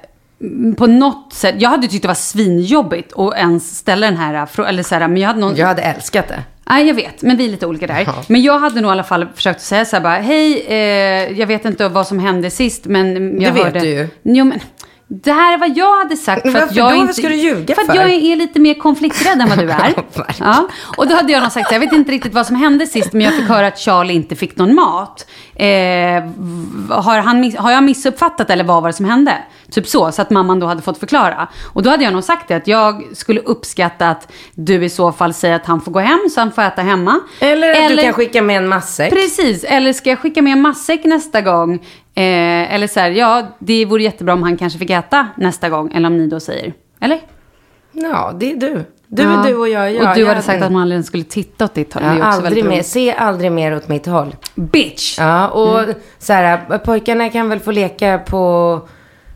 på något sätt, jag hade tyckt det var svinjobbigt att ens ställa den här frågan, eller så här, men jag hade nog... Jag hade älskat det. Nej, jag vet, men vi är lite olika där. Men jag hade nog i alla fall försökt säga så här bara, hej, eh, jag vet inte vad som hände sist, men jag Det vet hörde... du ju. Jo, men det här är vad jag hade sagt. För att jag då? inte, ska du ljuga för? att för? jag är lite mer konflikträdd än vad du (laughs) är. ja. Och då hade jag nog sagt, så jag vet inte riktigt vad som hände sist, men jag fick höra att Charlie inte fick någon mat. Eh, har, han, har jag missuppfattat eller vad var det som hände? Typ så, så att mamman då hade fått förklara. Och då hade jag nog sagt det, att jag skulle uppskatta att du i så fall säger att han får gå hem, så han får äta hemma. Eller att du kan skicka med en matsäck. Precis, eller ska jag skicka med en matsäck nästa gång? Eh, eller så här, ja, det vore jättebra om han kanske fick äta nästa gång. Eller om ni då säger. Eller? Ja, det är du. Du ja. är du och jag är jag. Och du jag hade sagt att man aldrig skulle titta åt ditt håll. Ja, det aldrig mer. Se aldrig mer åt mitt håll. Bitch! Ja, och Mm. så här, pojkarna kan väl få leka på,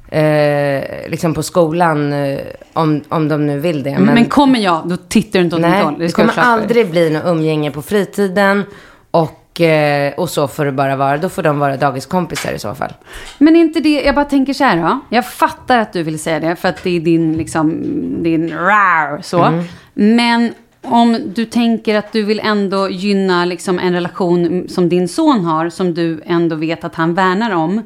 eh, liksom på skolan eh, om, om de nu vill det. Men, kommer jag, då tittar du inte åt mitt håll. det jag kommer aldrig bli något umgänge på fritiden. Och, eh, och så får det bara vara. Då får de vara dagiskompisar i så fall. Men inte det, jag bara tänker så här då. Jag fattar att du vill säga det för att det är din liksom, din rar så. Mm. Men om du tänker att du vill ändå gynna liksom en relation som din son har, som du ändå vet att han värnar om.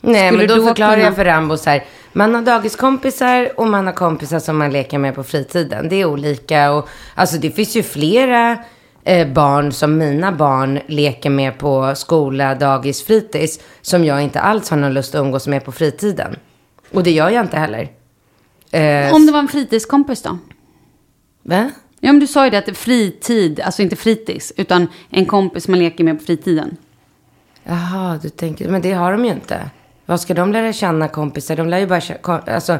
Nej, men då, då förklarar kunna- jag för Rambo så här. Man har dagiskompisar och man har kompisar som man leker med på fritiden. Det är olika. Och, alltså det finns ju flera eh, barn som mina barn leker med på skola, dagis, fritids. Som jag inte alls har någon lust att umgås med på fritiden. Och det gör jag inte heller. Eh, Om det var en fritidskompis då? Va? Ja, men du sa ju det att fritid, alltså inte fritids, utan en kompis man leker med på fritiden. Jaha, du tänker, men det har de ju inte. Vad ska de lära känna kompisar? De lär ju bara känna, alltså,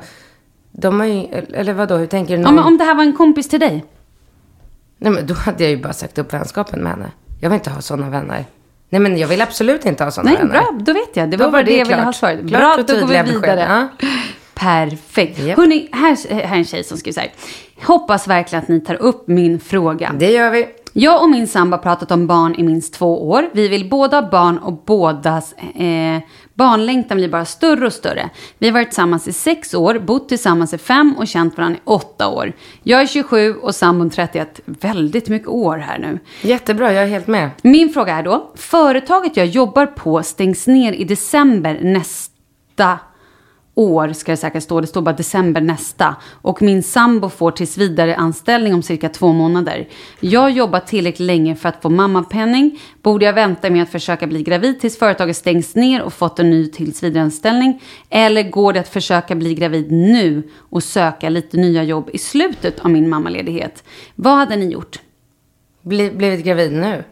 de har ju, eller vadå, hur tänker du? Men om det här var en kompis till dig? Nej, men då hade jag ju bara sagt upp vänskapen med henne. Jag vill inte ha sådana vänner. Nej, men jag vill absolut inte ha sådana Nej, vänner. bra, då vet jag. Det var var det det jag ville ha svaret. Klart Bra, då går vi vidare. ja. Perfekt. Japp. Hörrni, här, här är en tjej som skriver så här. Hoppas verkligen att ni tar upp min fråga. Det gör vi. Jag och min sambo har pratat om barn i minst två år. Vi vill båda ha barn och bådas eh, barnlängtan blir bara större och större. Vi har varit tillsammans i sex år, bott tillsammans i fem och känt varandra i åtta år. Jag är 27 och sambon 31. Väldigt mycket år här nu. Jättebra, jag är helt med. Min fråga är då, företaget jag jobbar på stängs ner i december nästa år, ska det säkert stå. Det står bara december nästa. Och min sambo får tills vidare anställning om cirka två månader. Jag har jobbat tillräckligt länge för att få mammapenning. Borde jag vänta med att försöka bli gravid tills företaget stängs ner och fått en ny tills vidare anställning? Eller går det att försöka bli gravid nu och söka lite nya jobb i slutet av min mammaledighet? Vad hade ni gjort? Bli, blivit gravid nu.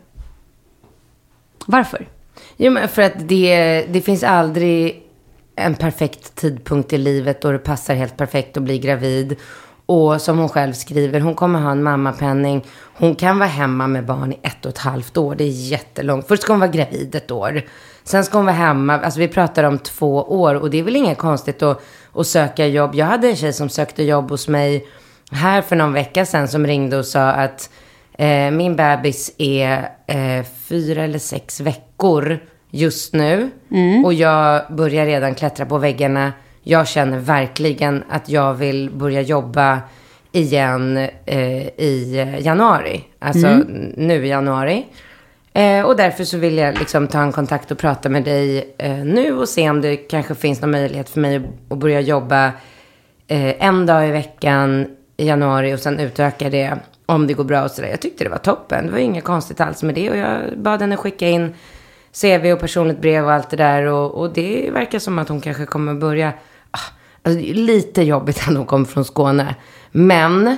Varför? Jo, men för att det, det finns aldrig en perfekt tidpunkt i livet då det passar helt perfekt att bli gravid. Och som hon själv skriver, hon kommer ha en mammapenning. Hon kan vara hemma med barn i ett och ett halvt år. Det är jättelångt. Först ska hon vara gravid ett år. Sen ska hon vara hemma. Alltså vi pratar om två år. Och det är väl inget konstigt att, att söka jobb. Jag hade en tjej som sökte jobb hos mig här för någon vecka sedan som ringde och sa att Eh, min bebis är eh, fyra eller sex veckor just nu. Och jag börjar redan klättra på väggarna. Jag känner verkligen att jag vill börja jobba igen eh, i januari. Alltså n- nu i januari. Eh, och därför så vill jag liksom ta en kontakt och prata med dig eh, nu och se om det kanske finns någon möjlighet för mig att, att börja jobba eh, en dag i veckan i januari och sen utöka det om det går bra och sådär. Jag tyckte det var toppen. Det var inget konstigt alls med det och jag bad henne skicka in CV och personligt brev och allt det där och, och det verkar som att hon kanske kommer börja. Ah, Alltså det är lite jobbigt att hon kommer från Skåne. Men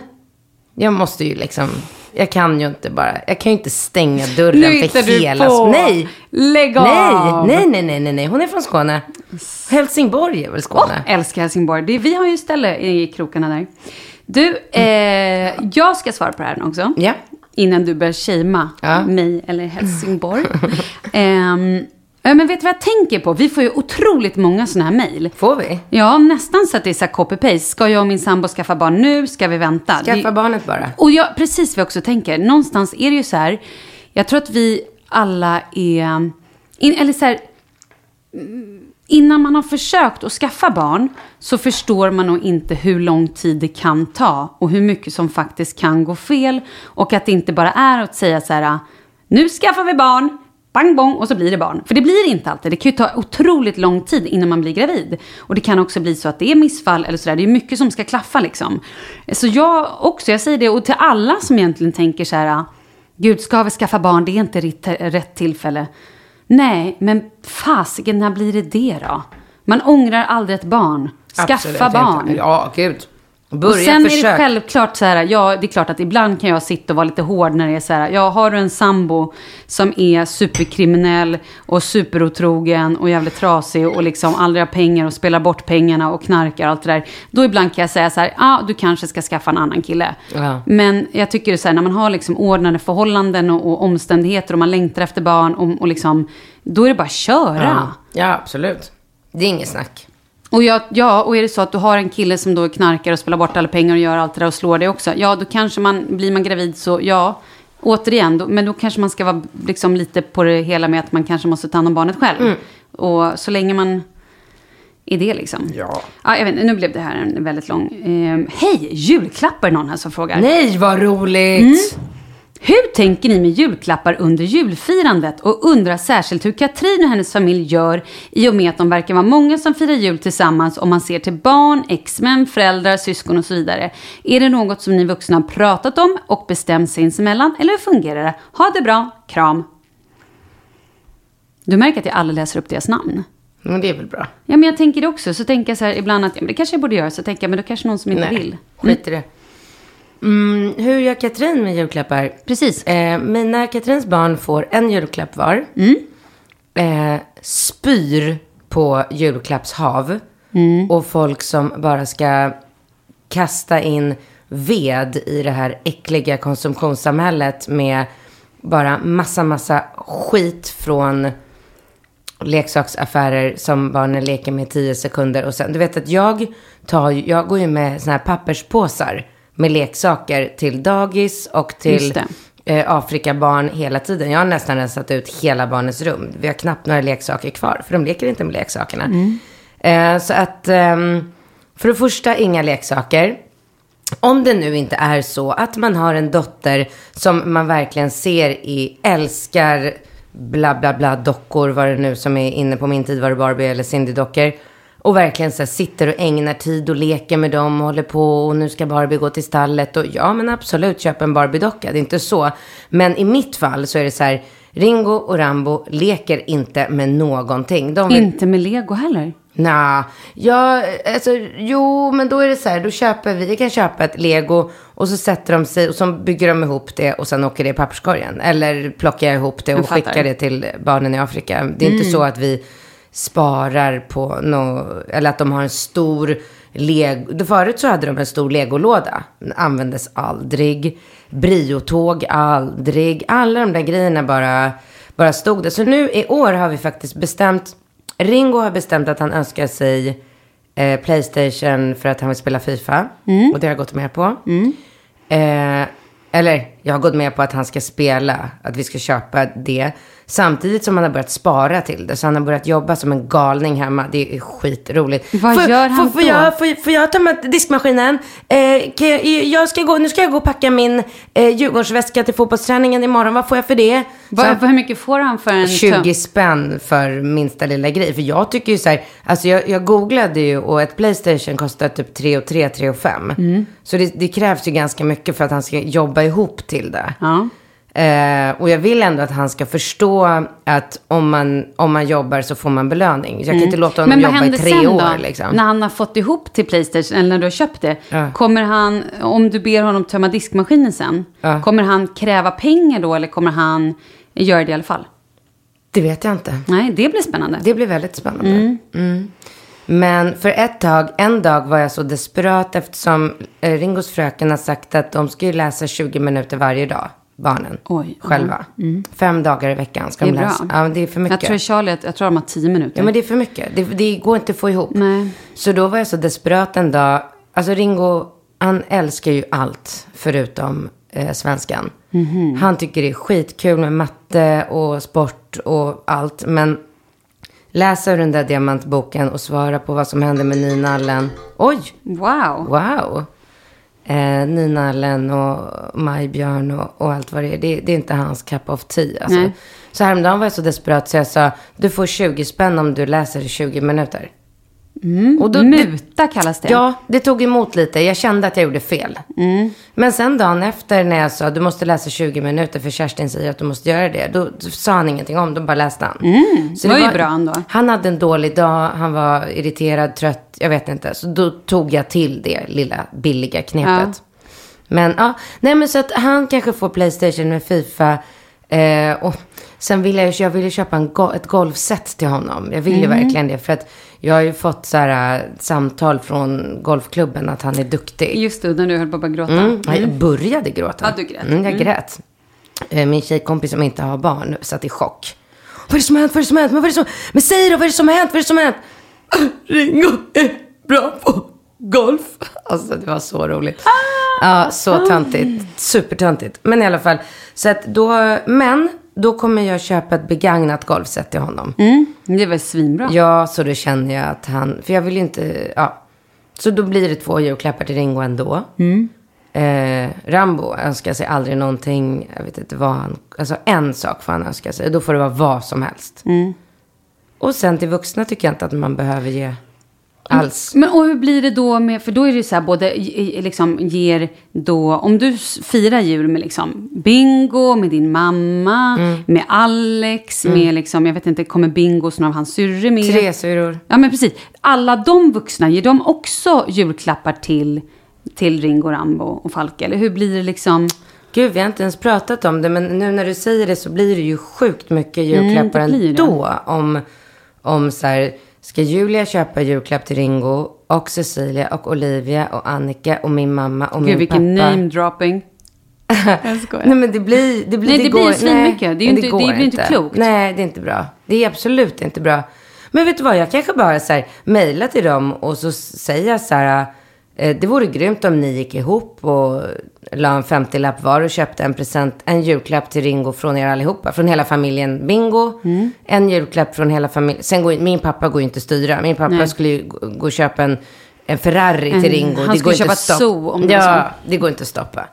jag måste ju liksom, jag kan ju inte bara, jag kan ju inte stänga dörren Nu för du hela... på. Nej! Lägg Nej, av! nej, nej, nej, nej, nej, hon är från Skåne. Helsingborg är väl Skåne? Älskar Helsingborg. Det, vi har ju ställe i krokarna där. Du, eh, jag ska svara på det här också. Ja. Innan du börjar shamea Ja. mig eller Helsingborg. (laughs) Ja, men vet du vad jag tänker på? Vi får ju otroligt många sådana här mejl. Får vi? Ja, nästan så att det är så copy-paste. Ska jag och min sambo skaffa barn nu? Ska vi vänta? Skaffa Det- barnet bara. och jag, precis vad jag också tänker. Någonstans är det ju så här. Jag tror att vi alla är... In, eller så här. Innan man har försökt att skaffa barn så förstår man nog inte hur lång tid det kan ta och hur mycket som faktiskt kan gå fel. Och att det inte bara är att säga så här, nu skaffar vi barn, bang bong och så blir det barn. För det blir inte alltid. Det kan ju ta otroligt lång tid innan man blir gravid. Och det kan också bli så att det är missfall eller sådär. Det är mycket som ska klaffa liksom. Så jag också, jag säger det, och till alla som egentligen tänker så här, gud ska vi skaffa barn, det är inte rätt tillfälle. Nej, men fasiken, när blir det det då? Man ångrar aldrig ett barn. Skaffa Absolut barn. Inte. Ja, gud. Börja och sen är försök. det självklart så här, ja det är klart att ibland kan jag sitta och vara lite hård när det är så här, ja har du en sambo som är superkriminell och superotrogen och jävligt trasig och liksom aldrig har pengar och spelar bort pengarna och knarkar och allt det där. Då ibland kan jag säga så här, ja ah, du kanske ska skaffa en annan kille. Ja. Men jag tycker så här, när man har liksom ordnade förhållanden och, och omständigheter och man längtar efter barn och, och liksom, då är det bara att köra. Ja. ja, absolut. Det är inget snack. Och ja, ja, och är det så att du har en kille som då knarkar och spelar bort alla pengar och gör allt det där och slår dig också. Ja, då kanske man, blir man gravid så, ja, återigen, då, men då kanske man ska vara liksom lite på det hela med att man kanske måste ta hand om barnet själv. Mm. Och så länge man är det liksom. Ja. ja jag vet, nu blev det här en väldigt lång. Eh, Hej, julklappar någon här som frågar. Nej, vad roligt! Hur tänker ni med julklappar under julfirandet? Och undrar särskilt hur Katrin och hennes familj gör i och med att de verkar vara många som firar jul tillsammans om man ser till barn, exmän, föräldrar, syskon och så vidare. Är det något som ni vuxna har pratat om och bestämt sinsemellan eller hur fungerar det? Ha det bra, kram. Du märker att jag aldrig läser upp deras namn. Men det är väl bra. Ja, men jag tänker det också. Så tänker jag så här ibland att ja, men det kanske jag borde göra. Så tänker jag, men då kanske någon som inte Nej, vill. skit i det. Mm, hur gör Katrin med julklappar? Precis. Eh, mina Katrins barn får en julklapp var. Eh, spyr på julklappshav. Och folk som bara ska kasta in ved i det här äckliga konsumtionssamhället med bara massa, massa skit från leksaksaffärer som barnen leker med i tio sekunder. Och sen, du vet att jag, tar, jag går ju med såna här papperspåsar med leksaker till dagis och till eh, Afrikabarn hela tiden. Jag har nästan rensat ut hela barnens rum. Vi har knappt några leksaker kvar, för de leker inte med leksakerna. Eh, så att, ehm, för det första, inga leksaker. Om det nu inte är så att man har en dotter som man verkligen ser i, älskar bla bla bla dockor, vad det nu som är inne på min tid var det Barbie eller Cindy-dockor. Och verkligen så här, sitter och ägnar tid och leker med dem och håller på och nu ska Barbie gå till stallet. Och ja men absolut, köp en Barbie-docka, det är inte så. Men i mitt fall så är det så här, Ringo och Rambo leker inte med någonting. De vill, Inte med lego heller. Nja, ja, alltså jo, men då är det så här, då köper vi, vi kan köpa ett lego och så sätter de sig och så bygger de ihop det och sen åker det i papperskorgen. Eller plockar jag ihop det och skickar det till barnen i Afrika. Det är inte så att vi sparar på nå eller att de har en stor lego. Förut så hade de en stor legolåda. Den användes aldrig. Briotåg, aldrig. Alla de där grejerna bara, bara stod där. Så nu i år har vi faktiskt bestämt Ringo har bestämt att han önskar sig eh, Playstation för att han vill spela FIFA. Och det har jag gått med på. Eh, eller jag har gått med på att han ska spela, att vi ska köpa det. Samtidigt som han har börjat spara till det. Så han har börjat jobba som en galning hemma. Det är skitroligt. Vad får, gör han får, får, då? jag, får, får jag ta med diskmaskinen? Eh, jag, jag ska gå, nu ska jag gå och packa min eh, Djurgårdsväska till fotbollsträningen imorgon. Vad får jag för det? Vad, han- hur mycket får han för en 20 spänn för minsta lilla grej. För jag tycker ju så här, alltså jag, jag googlade ju och ett Playstation kostar typ 3 och 3, 3 och 5. Mm. Så det, det krävs ju ganska mycket för att han ska jobba ihop till det. Ja. Eh, och jag vill ändå att han ska förstå att om man, om man jobbar så får man belöning. Jag kan inte låta honom Mm. Jobba i tre år då? liksom. När han har fått ihop till Playstation, eller när du har köpt det. Ja. Kommer han, om du ber honom tömma diskmaskinen sen, Ja. kommer han kräva pengar då eller kommer han göra det i alla fall? Det vet jag inte. Nej, det blir spännande. Det blir väldigt spännande. Mm. Men för ett tag, en dag var jag så desperat eftersom eh, Ringos fröken har sagt att de ska ju läsa 20 minuter varje dag, barnen. Oj, Själva. Fem dagar i veckan ska de läsa. Ja, men det är för mycket. Jag tror Charlie, jag tror de har tio minuter. Ja, men det är för mycket. Det, det går inte att få ihop. Nej. Så då var jag så desperat en dag. Alltså Ringo, han älskar ju allt förutom eh, svenskan. Mhm. Han tycker det är skitkul med matte och sport och allt. Men läsa ur den där diamantboken och svara på vad som hände med Nina Allen. Oj, Wow. wow. Eh, Nina Allen och Maj-Björn och, och allt vad det är. Det, det är inte hans cup of tea. Alltså. Nej. Så häromdagen var jag så desperat så jag sa, du får 20 spänn om du läser i 20 minuter. Och då, det, Muta kallas det. ja, det tog emot lite. Jag kände att jag gjorde fel. Men sen dagen efter när jag sa du måste läsa 20 minuter för Kerstin säger att du måste göra det. Då sa han ingenting om det, då bara läste han. Så det var ju bra ändå. Han hade en dålig dag, han var irriterad, trött, jag vet inte. Så då tog jag till det lilla billiga knepet. Men ja, nej men så att han kanske får Playstation med Fifa. Eh, och sen vill jag, jag vill ju köpa en ett golfset till honom. Jag vill ju Mm. verkligen det. För att jag har ju fått så här, äh, samtal från golfklubben att han är duktig. Just det, när du höll på att börja gråta. Mm. Jag började gråta. Ja, du grät. Mm, jag Mm. grät. Eh, Min tjejkompis som inte har barn satt i chock. Vad är det som har hänt? Vad är det som har hänt? Men, vad är det som... Men säg då, vad är det som har hänt? Vad är det som har hänt? (clears throat) Ringo är bra på golf. Alltså det var så roligt. Ja, så töntigt. Supertöntigt. Men i alla fall. Så att då, men då kommer jag köpa ett begagnat golfset till honom. Mm. Det var svinbra. Ja, så då känner jag att han, för jag vill inte, ja. Så då blir det två julklappar till Ringo ändå. Eh, Rambo önskar sig aldrig någonting, jag vet inte vad han, alltså en sak får han önska sig. Då får det vara vad som helst. Och sen till vuxna tycker jag inte att man behöver ge alls. Men och hur blir det då med, för då är det ju så här både liksom ger då, om du firar jul med liksom Bingo, med din mamma, Mm. med Alex, med liksom, jag vet inte, kommer Bingo som av hans syrre med? Tre syror. Ja men precis. Alla de vuxna, ger de också julklappar till, till Ringo, Rambo och Falke? Eller hur blir det liksom? Gud, vi har inte ens pratat om det, men nu när du säger det så blir det ju sjukt mycket julklappar det blir det. ändå. Om, om så här, ska Julia köpa julklapp till Ringo och Cecilia och Olivia och Annika och min mamma och Gud min vilken pappa. name-dropping. (laughs) Jag skojar. Nej men det blir, det blir, Nej, det blir går- svinmycket. Det är inte- det blir inte klokt. Nej, det är inte bra. Det är absolut inte bra. Men vet du vad, jag kanske bara så här, mejlar till dem och så säger jag så här, det vore grymt om ni gick ihop och la en 50-lapp var och köpte en present, en julklapp till Ringo från er allihopa, från hela familjen Bingo. Mm. En julklapp från hela familjen. Sen går min pappa går ju inte att styra. Min pappa Nej. skulle ju gå och köpa en, en Ferrari En- till Ringo. han det skulle köpa zoo om det Ja, det går inte att stoppa.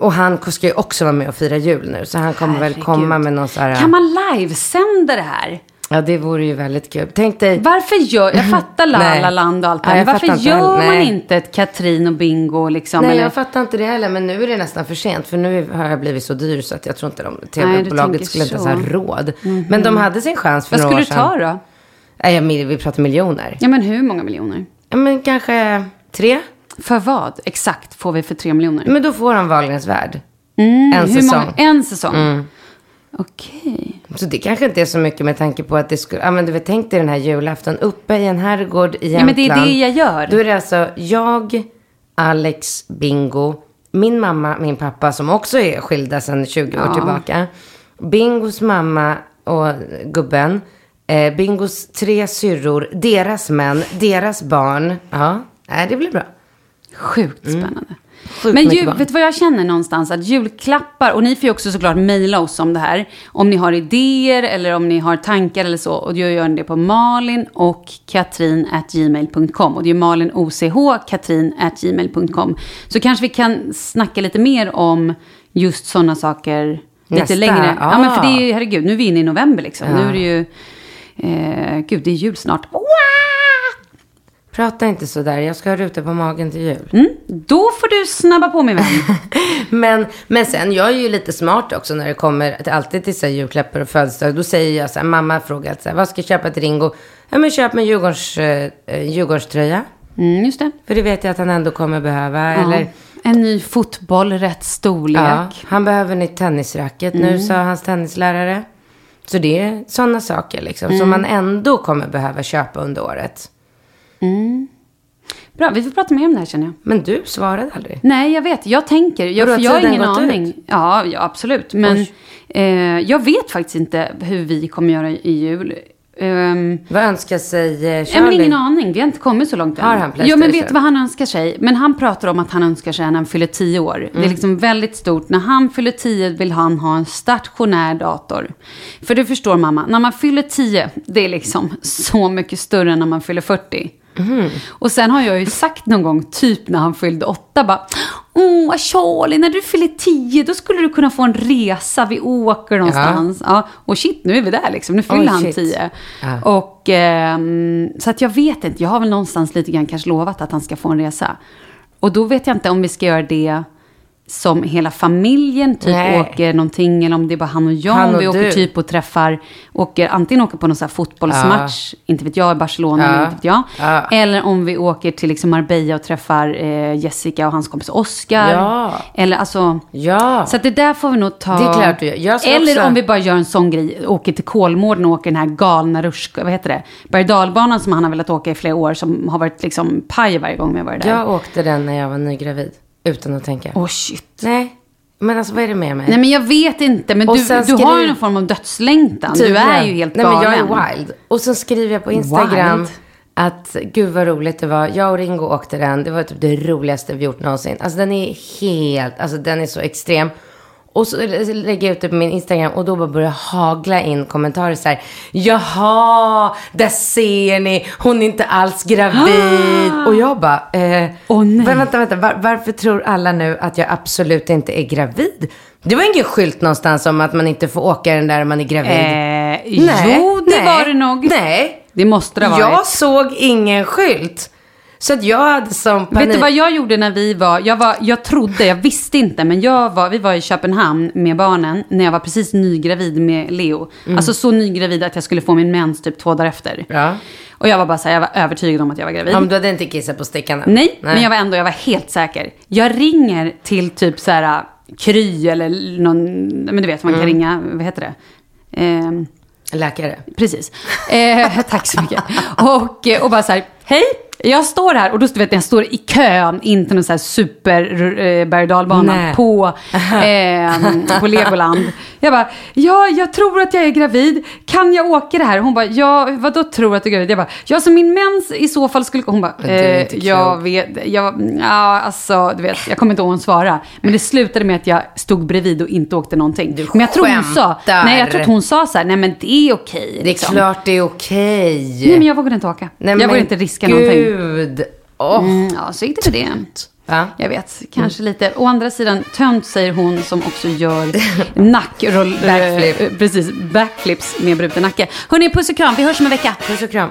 Och han ska ju också vara med och fira jul nu. Så han kommer väl Herregud. komma med någon så här... Kan man livesända det här? Ja, det vore ju väldigt kul. Tänk dig... Varför gör, jag fattar La. La Land och allt det Ja, varför inte gör man inte ett Katrin och Bingo liksom? Nej, eller? jag fattar inte det heller. Men nu är det nästan för sent. För nu har jag blivit så dyr så att jag tror inte de du tv-bolaget skulle inte ens så. Mhm. ha råd. Men de hade sin chans för Vad några skulle år du sedan. ta då? Nej, vi pratar miljoner. Ja men hur många miljoner? Ja, men kanske tre. För vad exakt får vi för tre miljoner? Men då får han Wahlgrens värld. Mm, en säsong. Många? En säsong? Mm. Okej. Så det kanske inte är så mycket med tanke på att det skulle... Ja, men du vet, tänk dig den här julafton uppe i en herrgård i Ja, Jämtland. men det är det jag gör. Då är det alltså jag, Alex, Bingo, min mamma, min pappa som också är skilda sedan 20 år Ja. tillbaka. Bingos mamma och gubben. Eh, Bingos tre syrror, deras män, deras barn. Ja, det blir bra. Sjukt spännande. Mm. Sjukt Men barn. vet du vad jag känner någonstans? Att julklappar, och ni får ju också såklart mejla oss om det här. Om ni har idéer eller om ni har tankar eller så. Och jag gör det på malin och katrin at gmail.com. Och det är Malin OCH, katrin at gmail.com. Så kanske vi kan snacka lite mer om just sådana saker lite Nästa, längre. Ja, men för det ah. är ju, herregud, nu är vi inne i november liksom. Ja. Nu är det ju, eh, gud det är jul snart. Prata inte så där, jag ska ha ruta på magen till jul. Mm, då får du snabba på min vän. (laughs) Men, men sen, jag är ju lite smart också när det kommer till, alltid till så här, julklappar och födelsedagar. Då säger jag så här, mamma frågar så här, vad ska jag köpa till Ringo? Ja men köp en Djurgårds, eh, Djurgårdströja. Mm, just det. För det vet jag att han ändå kommer behöva. Ja. Eller, En ny fotboll, rätt storlek. ja, han behöver nytt tennisracket Mm. nu, sa hans tennislärare. Så det är sådana saker liksom, Mm. som man ändå kommer behöva köpa under året. Bra, vi får prata mer om det här känner jag. Men du svarade aldrig. Nej, jag vet. Jag tänker. Jag, för har jag har ingen aning. Ja, ja, absolut. Men eh, jag vet faktiskt inte hur vi kommer göra i jul. Ehm, Vad önskar sig eh, Ja, men Charlie? ingen aning. Vi har inte kommit så långt än. Har han Ja, men PlayStation? vet du vad han önskar sig? Men han pratar om att han önskar sig när han fyller tio år. Det Mm. är liksom väldigt stort. När han fyller tio vill han ha en stationär dator. För du förstår mamma, när man fyller tio, det är liksom (laughs) så mycket större än när man fyller 40. Mhm. Och sen har jag ju sagt någon gång, typ när han fyllde åtta, bara Åh, Charlie, när du fyller tio, då skulle du kunna få en resa. Vi åker någonstans. Ja. och shit, nu är vi där liksom. Nu fyller Oj, han shit. tio. Ja. Och, ehm, så att jag vet inte. Jag har väl någonstans lite grann kanske lovat att han ska få en resa. Och då vet jag inte om vi ska göra det som hela familjen typ Nej. åker någonting eller om det är bara han och jag. Han och vi åker du. typ och träffar, åker, antingen åker på någon så fotbollsmatch, inte vet jag, i Barcelona, Ja. eller inte vet jag. Ja. Eller om vi åker till liksom Marbella och träffar eh, Jessica och hans kompis Oscar. Ja. Eller alltså, Ja. så att det där får vi nog ta. Det är klart vi gör. Eller också- om vi bara gör en sån grej, åker till Kolmården och åker den här galna rutsch, vad heter det? Berg som han har velat åka i flera år, som har varit liksom paj varje gång vi har varit där. Jag åkte den när jag var nygravid. Utan att tänka. Åh shit. Nej. Men alltså vad är det med mig? Nej men jag vet inte, men Och du, du har ju någon form av dödslängtan. Du Tydligen. är ju helt Nej, galen. men jag är wild. Och sen skriver jag på Instagram Wild? att gud vad roligt det var. Jag och Ringo åkte den. Det var typ det roligaste vi gjort någonsin. Alltså den är helt, alltså den är så extrem. Och så lägger jag ut det på min Instagram och då bara börjar hagla in kommentarer så här. Jaha, där ser ni, hon är inte alls gravid. och jag bara, eh, Åh, nej. vänta, vänta, var, varför tror alla nu att jag absolut inte är gravid? Det var ingen skylt någonstans om att man inte får åka den där om man är gravid. Eh, jo, det var det nog. Nej. Det måste det ha varit. Jag såg ingen skylt. Så att jag hade som panik. Vet du vad jag gjorde när vi var, jag var, jag trodde, jag visste inte, men jag var, vi var i Köpenhamn med barnen när jag var precis nygravid med Leo. Alltså så nygravid att jag skulle få min mens typ två dagar efter. Ja. Och jag var bara så här, jag var övertygad om att jag var gravid. Ja, men du hade inte kissat på stickarna? Nej, men jag var ändå, jag var helt säker. Jag ringer till typ så här Kry eller någon, men du vet man kan Mm. ringa, vad heter det? Ehm, Läkare. Precis. Eh, (laughs) tack så mycket. Och, eh, och bara så här, hej, jag står här och då vet jag står i kön in till någon så här super eh, berg på, (laughs) eh, på Legoland. Jag bara, ja, jag tror att jag är gravid. Kan jag åka det här? Hon bara, ja, vadå tror att du är gravid? Jag bara, ja, så min mens i så fall skulle... Hon bara, eh, inte jag vet, jag, ja, alltså, du vet, jag kommer inte ihåg hon svara. Men det slutade med att jag stod bredvid och inte åkte någonting. Du men jag tror hon sa, nej, jag tror att hon sa så här, nej men det är okej. Det är liksom. klart det är okej. Nej, men jag vågade inte åka. Nej, jag vågade inte riska någonting. Gud. Åh. Mm, ja, så gick det för det. Va? Jag vet, kanske lite. Å andra sidan, tönt säger hon som också gör (laughs) nackroll... Backflip. eh, precis, backflips med bruten nacke. Hörni, puss och kram. Vi hörs om en vecka. Puss och kram.